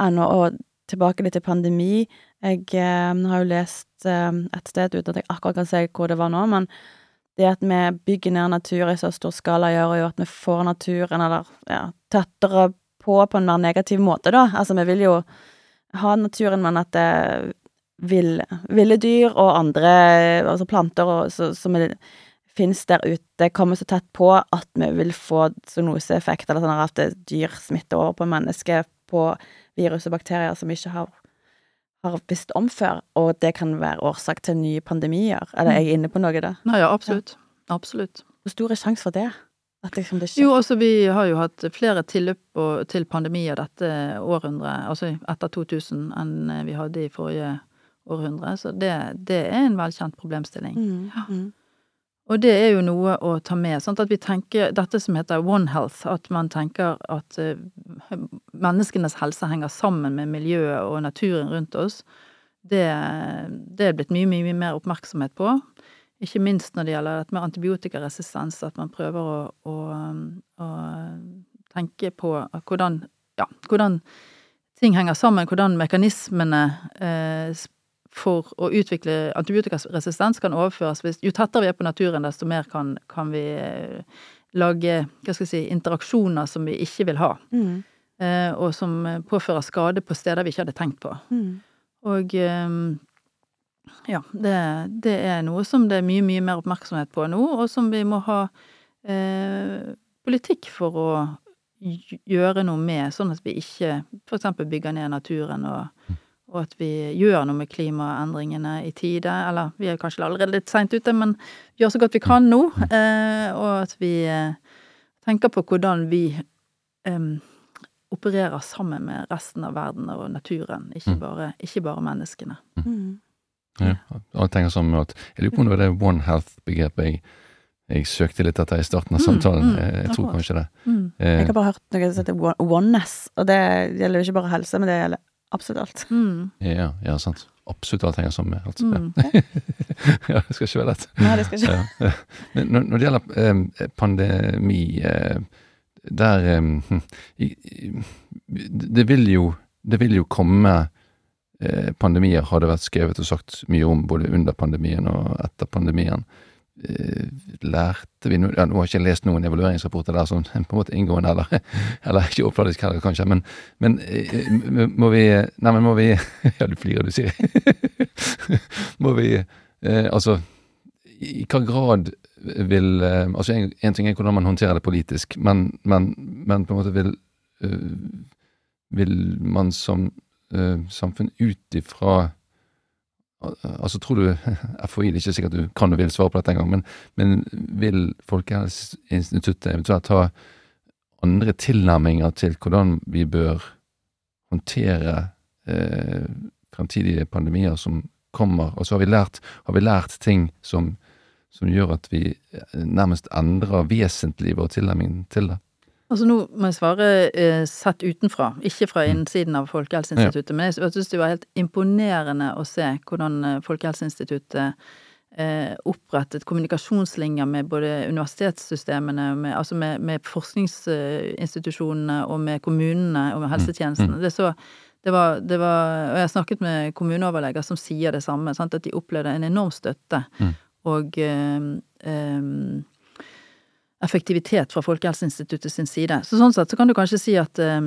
ennå. Og tilbake litt til pandemi. Jeg eh, har jo lest eh, et sted uten at jeg akkurat kan si hvor det var nå, men det at vi bygger ned natur i så stor skala, gjør jo at vi får naturen, eller ja, tettere på på en mer negativ måte, da. Altså, vi vil jo ha naturen, men at det ville, ville dyr og andre, altså planter og, så, som fins der ute, kommer så tett på at vi vil få zoonoseeffekt, eller sånn at dyr smitter over på mennesker på virus og bakterier som vi ikke har, har visst om før, og det kan være årsak til nye pandemier. Eller er jeg inne på noe da? Nei, ja, absolutt. Absolutt. Hvor stor er sjansen for det? At liksom det? Jo, altså vi har jo hatt flere tilløp til pandemier dette århundret, altså etter 2000, enn vi hadde i forrige århundre, så det, det er en velkjent problemstilling. Mm, mm. Og det er jo noe å ta med, sånn at vi tenker dette som heter One Health, at man tenker at eh, menneskenes helse henger sammen med miljøet og naturen rundt oss, det, det er blitt mye, mye, mye mer oppmerksomhet på. Ikke minst når det gjelder dette med antibiotikaresistens, at man prøver å, å, å tenke på hvordan, ja, hvordan ting henger sammen, hvordan mekanismene eh, for å utvikle antibiotikaresistens kan overføres. Hvis, jo tettere vi er på naturen, desto mer kan, kan vi eh, lage hva skal jeg si, interaksjoner som vi ikke vil ha, Mm, eh, og som påfører skade på steder vi ikke hadde tenkt på. mm. Og eh, ja, det, det er noe som det er mye, mye mer oppmerksomhet på nå, og som vi må ha eh, politikk for å gjøre noe med, sånn at vi ikke eksempel bygger ned naturen, og, og at vi gjør noe med klimaendringene i tide. Eller vi er kanskje allerede litt seint ute, men gjør så godt vi kan nå. Eh, og at vi eh, tenker på hvordan vi eh, opererer sammen med resten av verden og naturen, ikke Mm. bare, ikke bare menneskene. Mm. Ja, og jeg tenker sånn at Jeg lurer på om det var det One Health-begrepet jeg, jeg søkte litt etter i starten av Mm, samtalen. mm, Eh, jeg tror kanskje det. Mm. Eh, Jeg har bare hørt noe som heter oneness, og det gjelder jo ikke bare helse, men det gjelder absolutt alt. Mm. ja, ja, sant. Absolutt alt henger sammen med alt. Mm. Ja, det skal ikke være lett. Nei, det skal ikke Ja, ja. Men når, når det gjelder eh, pandemi, eh, der eh, Det vil jo Det vil jo komme eh, pandemier, har det vært skrevet og sagt mye om både under pandemien og etter pandemien. Eh, lærte vi noe ja, Nå har jeg ikke lest noen evalueringsrapporter der som på en måte inngående, eller, eller ikke overfladisk heller, kanskje, men, men eh, må vi Nei, men må vi Ja, du flirer, du sier. må vi eh, Altså i hva grad vil eh, Altså, en, en ting er hvordan man håndterer det politisk, men, men, men på en måte vil eh, Vil man som eh, samfunn ut ifra Altså, tror du FHI, det er ikke sikkert du kan og vil svare på dette engang, men, men vil Folkehelseinstituttet eventuelt ha andre tilnærminger til hvordan vi bør håndtere eh, fremtidige pandemier som kommer? Og så har vi lært, har vi lært ting som, som gjør at vi eh, nærmest endrer vesentlig vår tilnærming til det. Altså nå må jeg svare eh, sett utenfra, ikke fra Mm. innsiden av Folkehelseinstituttet, men jeg syns det var helt imponerende å se hvordan eh, Folkehelseinstituttet eh, opprettet kommunikasjonslinjer med både universitetssystemene, med, altså med, med forskningsinstitusjonene og med kommunene og med helsetjenestene. Det, så, det, var, det var Og jeg har snakket med kommuneoverleger som sier det samme, sant, at de opplevde en enorm støtte Mm. og eh, eh, effektivitet fra Folkehelseinstituttet sin side. Så sånn sett så kan du kanskje si at eh,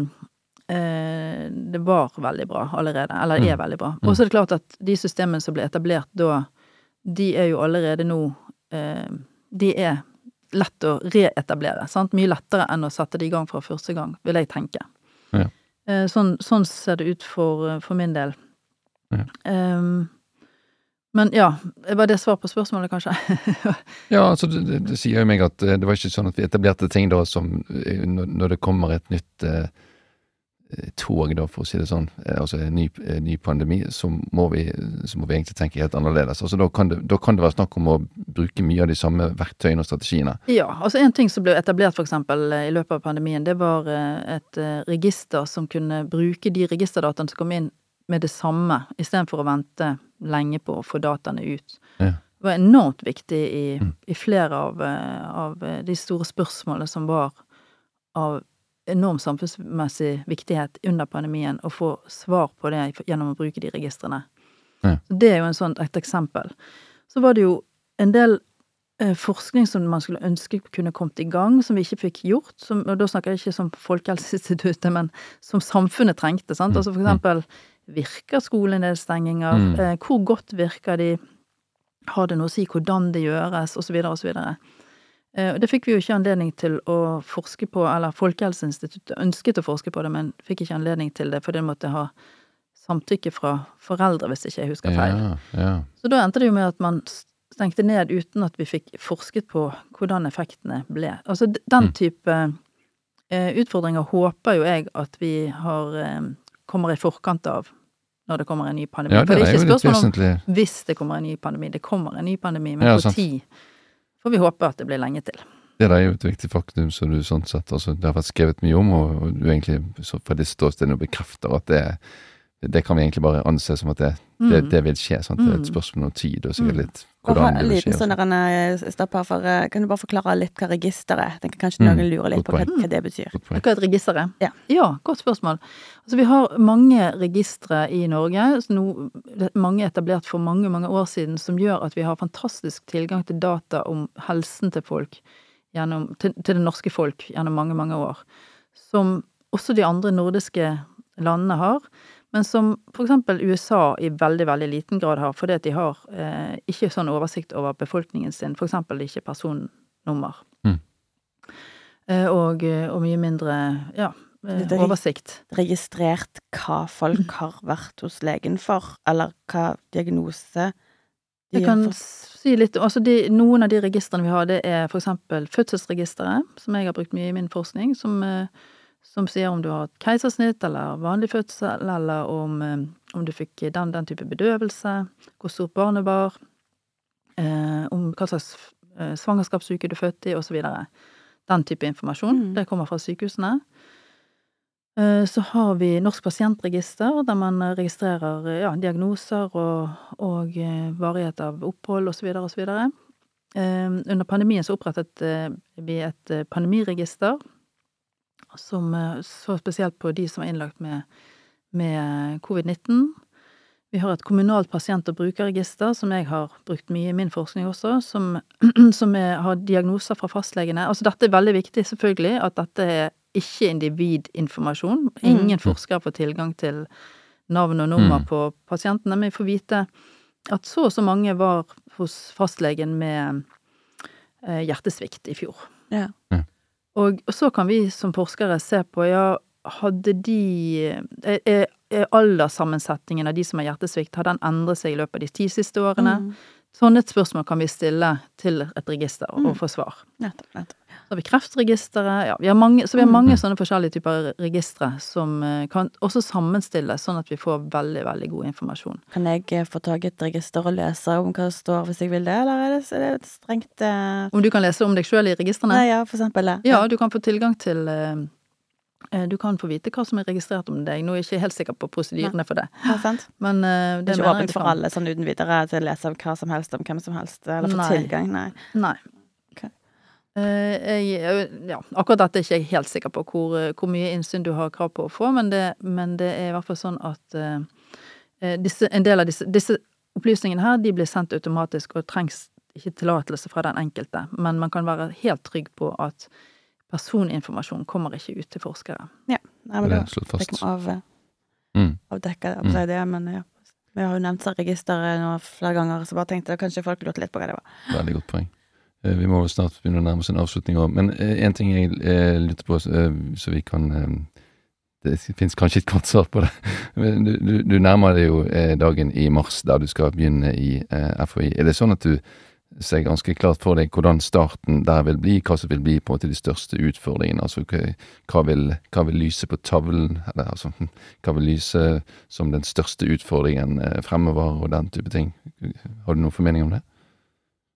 eh, det var veldig bra allerede, eller er Mm. veldig bra. Mm. Og så er det klart at de systemene som ble etablert da, de er jo allerede nå eh, De er lett å reetablere, sant? Mye lettere enn å sette det i gang fra første gang, vil jeg tenke. Ja. Eh, sånn, sånn ser det ut for, for min del. Ja. Ehm, men ja, var det svar på spørsmålet, kanskje? Ja, altså det, det, det sier jo meg at eh, det var ikke sånn at vi etablerte ting da som eh, Når, det kommer et nytt eh, eh, tog, da, for å si det sånn, altså en ny, ny pandemi, så må, vi, så må vi egentlig tenke helt annerledes. Altså Da kan det, da kan det være snakk om å bruke mye av de samme verktøyene og strategiene. Ja, altså en ting som ble etablert eh, i løpet av pandemien, det var et register som kunne bruke de registerdataene som kom inn med det samme, istedenfor å vente lenge på å få dataene ut. Ja. Det var enormt viktig i, Mm. i flere av, eh, av eh, de store spørsmålene som var av enorm samfunnsmessig viktighet under pandemien, å få svar på det gjennom å bruke de registrene. Ja. Det er jo en sånn, et eksempel. Så var det jo en del eh, forskning som man skulle ønske kunne kommet i gang, som vi ikke fikk gjort. Som, og da snakker jeg ikke som Folkehelseinstituttet, men som samfunnet trengte. Sant? Mm, Altså for eksempel, virker skolenedstenginger? Mm. Eh, hvor godt virker de? har det noe å si hvordan det gjøres, og så videre og så videre. Eh, det fikk vi jo ikke anledning til å forske på, eller Folkehelseinstituttet ønsket å forske på det, men fikk ikke anledning til det, for det måtte ha samtykke fra foreldre, hvis ikke jeg husker feil. Ja, ja. Så da endte det jo med at man stengte ned uten at vi fikk forsket på hvordan effektene ble. Altså den Mm. type eh, utfordringer håper jo jeg at vi har eh, kommer i forkant av når det kommer en ny pandemi. ja, For det er ikke spørsmål om vesentlig. hvis det kommer en ny pandemi. Det kommer en ny pandemi, men Ja, tid får vi håpe at det blir lenge til. Det er jo et viktig faktum som du sånn sett, altså det har vært skrevet mye om, og, og du egentlig så fra ditt ståsted nå bekrefter at det, det kan vi egentlig bare anse som at det, det, Mm. det vil skje. sant? Det er et Mm. spørsmål om tid, og sikkert Mm. litt hvordan det vil skje. Liten og sånn. eh, stopp her, for eh, Kan du bare forklare litt hva register er? Tenker kanskje Mm, noen lurer litt godt på hva, hva det betyr. Hva er et register? er? Ja. ja, godt spørsmål. Altså, vi har mange registre i Norge, er mange etablert for mange, mange år siden, som gjør at vi har fantastisk tilgang til data om helsen til folk, gjennom, til, til det norske folk, gjennom mange, mange år. Som også de andre nordiske landene har, men som for eksempel USA i veldig, veldig liten grad har, fordi at de har eh, ikke sånn oversikt over befolkningen sin, for eksempel ikke personnummer. Mm. Eh, og, og mye mindre, ja, eh, er- oversikt. Registrert hva folk har vært hos legen for, eller hva diagnose de Jeg har kan fått. si litt altså de, Noen av de registrene vi har, det er for eksempel fødselsregisteret, som jeg har brukt mye i min forskning, som, eh, som sier om du har et keisersnitt eller vanlig fødsel, eller om, eh, om du fikk den, den type bedøvelse, hvor stort barnet var, eh, om hva slags eh, svangerskapsuke du er født i, osv. Den type informasjon. Mm. Det kommer fra sykehusene. Eh, Så har vi Norsk pasientregister, der man registrerer ja, diagnoser og, og varighet av opphold osv. osv. Under pandemien så opprettet vi et pandemiregister, som eh, så spesielt på de som er innlagt med, med covid-19. Vi har et kommunalt pasient- og brukerregister, som jeg har brukt mye i min forskning også, som, som er, har diagnoser fra fastlegene. Altså dette er veldig viktig, selvfølgelig, at dette er ikke individinformasjon. Ingen forskere får tilgang til navn og nummer Mm. på pasientene, men vi får vite at så og så mange var hos fastlegen med eh, hjertesvikt i fjor. Ja. Og, og så kan vi som forskere se på, ja, hadde de Er, er er alderssammensetningen av de som har hjertesvikt, har den endret seg i løpet av de ti siste årene? Mm. Sånne spørsmål kan vi stille til et register og Mm. få svar. Nettopp. nettopp. Så har vi Kreftregisteret, ja, vi har mange, så vi har Mm. sånne forskjellige typer registre som eh, kan også sammenstilles, sånn at vi får veldig, veldig god informasjon. Kan jeg eh, få tak i et register og lese om hva det står hvis jeg vil det, eller er det, er det et strengt uh... Om du kan lese om deg sjøl i registrene? Nei, ja, for eksempel. det. Ja, du kan få tilgang til eh, Du kan få vite hva som er registrert om deg. Nå er jeg ikke helt sikker på prosedyrene for det, Ja, sant? men uh, Det det er ikke åpent for alle sånn uten videre til å lese om hva som helst om hvem som helst, eller få tilgang, nei. Nei. Eh, jeg, ja, akkurat dette er ikke jeg helt sikker på hvor, eh, hvor mye innsyn du har krav på å få, men det, men det er i hvert fall sånn at eh, eh, disse, en del av disse, disse opplysningene her, de blir sendt automatisk og trengs ikke tillatelse fra den enkelte, men man kan være helt trygg på at personinformasjon kommer ikke ut til forskere. Nei, men Det er slått fikk fast. vi av, eh, Mm. avdekka det, Mm. det, men ja. Vi har jo nevnt så registeret flere ganger, så bare tenkte jeg kanskje folk lurte litt på hva det var. Veldig godt poeng. Eh, Vi må vel snart begynne å nærme oss en avslutning òg. Men én ting jeg eh, lurte på, eh, så vi kan eh, Det fins kanskje et kort svar på det. Du, du, du nærmer deg jo eh, dagen i mars der du skal begynne i eh, FHI. Er det sånn at du ser ganske klart for deg hvordan starten der vil bli, hva som vil bli på måte de største utfordringene? Altså hva, vil, hva vil lyse på tavlen, eller altså hva vil lyse som den største utfordringen eh, fremover, og den type ting? Har du noen formening om det?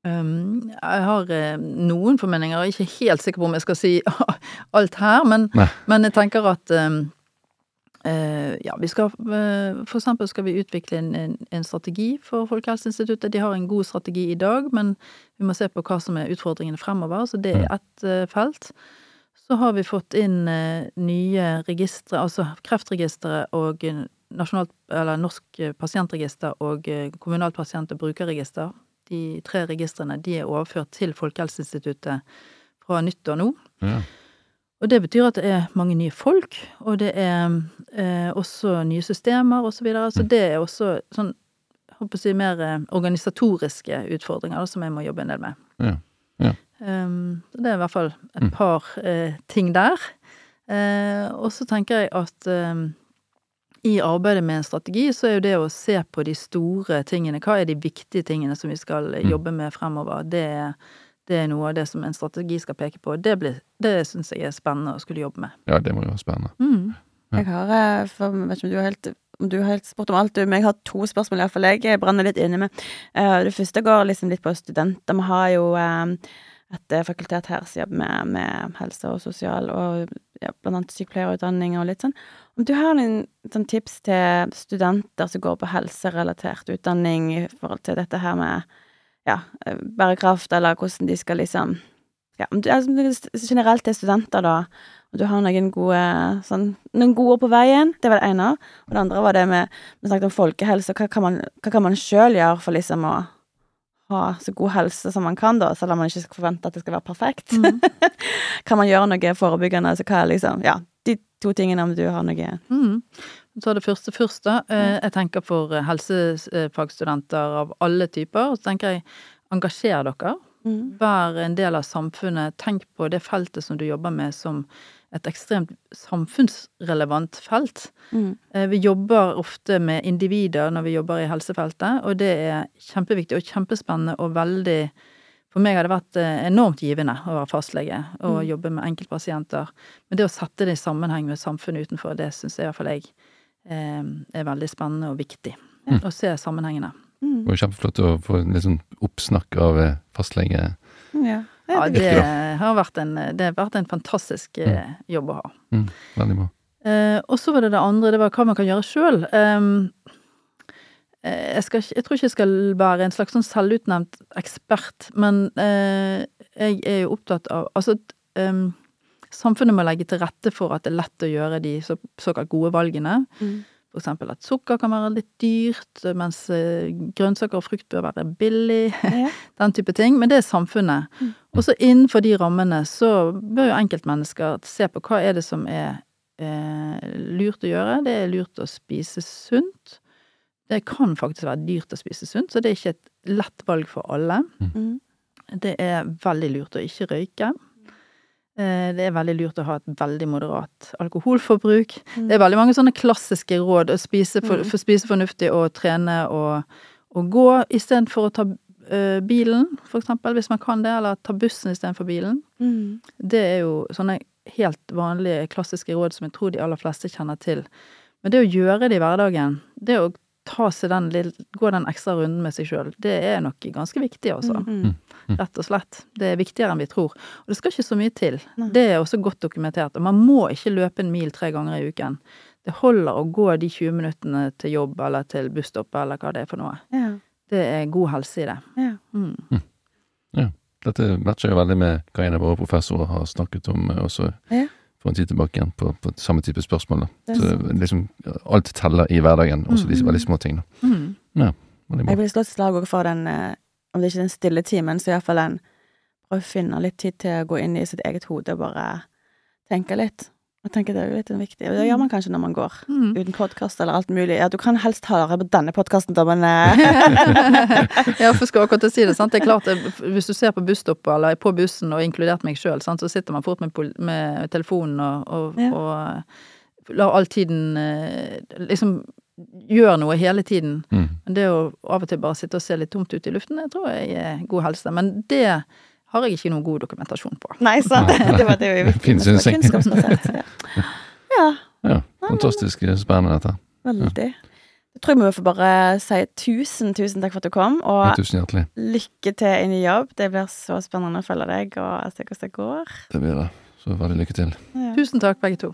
Um, jeg har eh, noen formeninger, og er ikke helt sikker på om jeg skal si alt her, men, men jeg tenker at um, eh, ja, vi skal eh, For eksempel skal vi utvikle en, en, en strategi for Folkehelseinstituttet. De har en god strategi i dag, men vi må se på hva som er utfordringene fremover, så det er ett eh, felt. Så har vi fått inn nye registre, altså Kreftregisteret og nasjonalt, eller Norsk pasientregister og kommunalt pasient- og brukerregister. De tre registrene de er overført til Folkehelseinstituttet fra nyttår nå. Ja. Og det betyr at det er mange nye folk, og det er eh, også nye systemer og så videre. Så det er også sånn håper å si, mer eh, organisatoriske utfordringer da, som jeg må jobbe en del med. Ja, ja. Um, så det er i hvert fall et Mm. par eh, ting der. Eh, og så tenker jeg at um, i arbeidet med en strategi, så er jo det å se på de store tingene. Hva er de viktige tingene som vi skal Mm. jobbe med fremover? Det, er- det er noe av det som en strategi skal peke på. Det, blir- det syns jeg er spennende å skulle jobbe med. ja, det må jo være spennende. Mm. Ja. Jeg har, eh, for, vet ikke om du har helt om du har helt spurt om alt, du, men jeg har to spørsmål iallfall jeg brenner litt inne med. Eh, det første går liksom litt på studenter. Vi har jo eh, et fakultet her som jobber med, med helse og sosial, og ja, blant annet sykepleierutdanning og litt sånn. Om du har noen sånn tips til studenter som går på helserelatert utdanning i forhold til dette her med ja, eh, bærekraft, eller hvordan de skal liksom ja, om du, altså, generelt til studenter, da. Og du har noen gode, sånn, noen gode ord på veien. Det var det ene. Og det andre var det med Vi snakket om folkehelse. Hva kan man, hva kan man sjøl gjøre for liksom å ha så god helse som man kan, da, selv om man ikke skal forvente at det skal være perfekt? Mm. kan man gjøre noe forebyggende? Altså hva er liksom Ja, de to tingene, om du har noe Mm. Så det første først, da. Eh, Jeg tenker for helsefagstudenter av alle typer. Så tenker jeg engasjer dere. mm. Vær en del av samfunnet. Tenk på det feltet som du jobber med som et ekstremt samfunnsrelevant felt. Mm. Eh, Vi jobber ofte med individer når vi jobber i helsefeltet, og det er kjempeviktig og kjempespennende og veldig For meg har det vært eh, enormt givende å være fastlege og Mm. jobbe med enkeltpasienter. Men det å sette det i sammenheng med samfunnet utenfor, det syns jeg i hvert fall jeg eh, er veldig spennende og viktig. Mm. Å se sammenhengene. Mm. Det var kjempeflott å få en litt sånn oppsnakk av eh, fastlege. Ja. Ja, det, har vært en, det har vært en fantastisk eh, jobb å ha. Mm, veldig bra. Eh, og så var det det andre, det var hva man kan gjøre sjøl. Jeg, skal jeg tror ikke jeg skal være en slags sånn selvutnevnt ekspert, men eh, jeg er jo opptatt av Altså, em, samfunnet må legge til rette for at det er lett å gjøre de så, såkalt gode valgene. mm. For eksempel at sukker kan være litt dyrt, mens eh, grønnsaker og frukt bør være billig. ja. Den type ting. Men det er samfunnet. Mm. Og så innenfor de rammene så bør jo enkeltmennesker se på hva er det som er eh, lurt å gjøre. Det er lurt å spise sunt. Det kan faktisk være dyrt å spise sunt, så det er ikke et lett valg for alle. Mm. Det er veldig lurt å ikke røyke. Eh, Det er veldig lurt å ha et veldig moderat alkoholforbruk. Mm. Det er veldig mange sånne klassiske råd. Å spise, for, Mm. for spise fornuftig og trene og, og gå istedenfor å ta eh, bilen, for eksempel, hvis man kan det, eller ta bussen istedenfor bilen. Mm. Det er jo sånne helt vanlige klassiske råd som jeg tror de aller fleste kjenner til. Men det å gjøre det i hverdagen, det å ta seg den, lille, gå den ekstra runden med seg sjøl, det er nok ganske viktig, altså. Mm. Rett og slett. Det er viktigere enn vi tror. Og det skal ikke så mye til. Nei. Det er også godt dokumentert. Og man må ikke løpe en mil tre ganger i uken. Det holder å gå de 20 minuttene til jobb eller til busstopp eller hva det er for noe. Ja. Det er god helse i det. Ja. Mm. Dette matcher jo veldig med hva en av våre professorer har snakket om eh, også Ja. For en tid tilbake igjen, på, på samme type spørsmål. Da. Så liksom, alt teller i hverdagen, også de Mm. veldig små tingene. Mm. Bra. Jeg vil slå et slag også for den, eh, om det ikke er den stille timen, så iallfall den Prøve å finne litt tid til å gå inn i sitt eget hode og bare tenke litt. Jeg tenker det er jo litt viktig. Og det gjør man kanskje når man går Mm. uten podkast eller alt mulig. Ja, du kan helst høre på denne podkasten, da, men eh, ja, for skal akkurat si det, sant. Det er klart, det, hvis du ser på busstoppet eller på bussen, og inkludert meg sjøl, så sitter man fort med, med telefonen og, og, Ja. og lar all tiden eh, liksom gjør noe hele tiden. Mm. Men det å av og til bare sitte og se litt tomt ut i luften, det tror jeg er god helse. Men det har jeg ikke noe god dokumentasjon på. Nei, sant. Det var det vi jo viktig. Fin med sånn kunnskapsbasert, Ja. ja, Ja, fantastisk spennende dette. veldig. Jeg tror vi får bare si tusen, tusen takk for at du kom, Ja, og tusen hjertelig. lykke til inn i jobb. Det blir så spennende å følge deg og se hvordan det går. Det blir det. Så veldig lykke til. Ja. Tusen takk, begge to.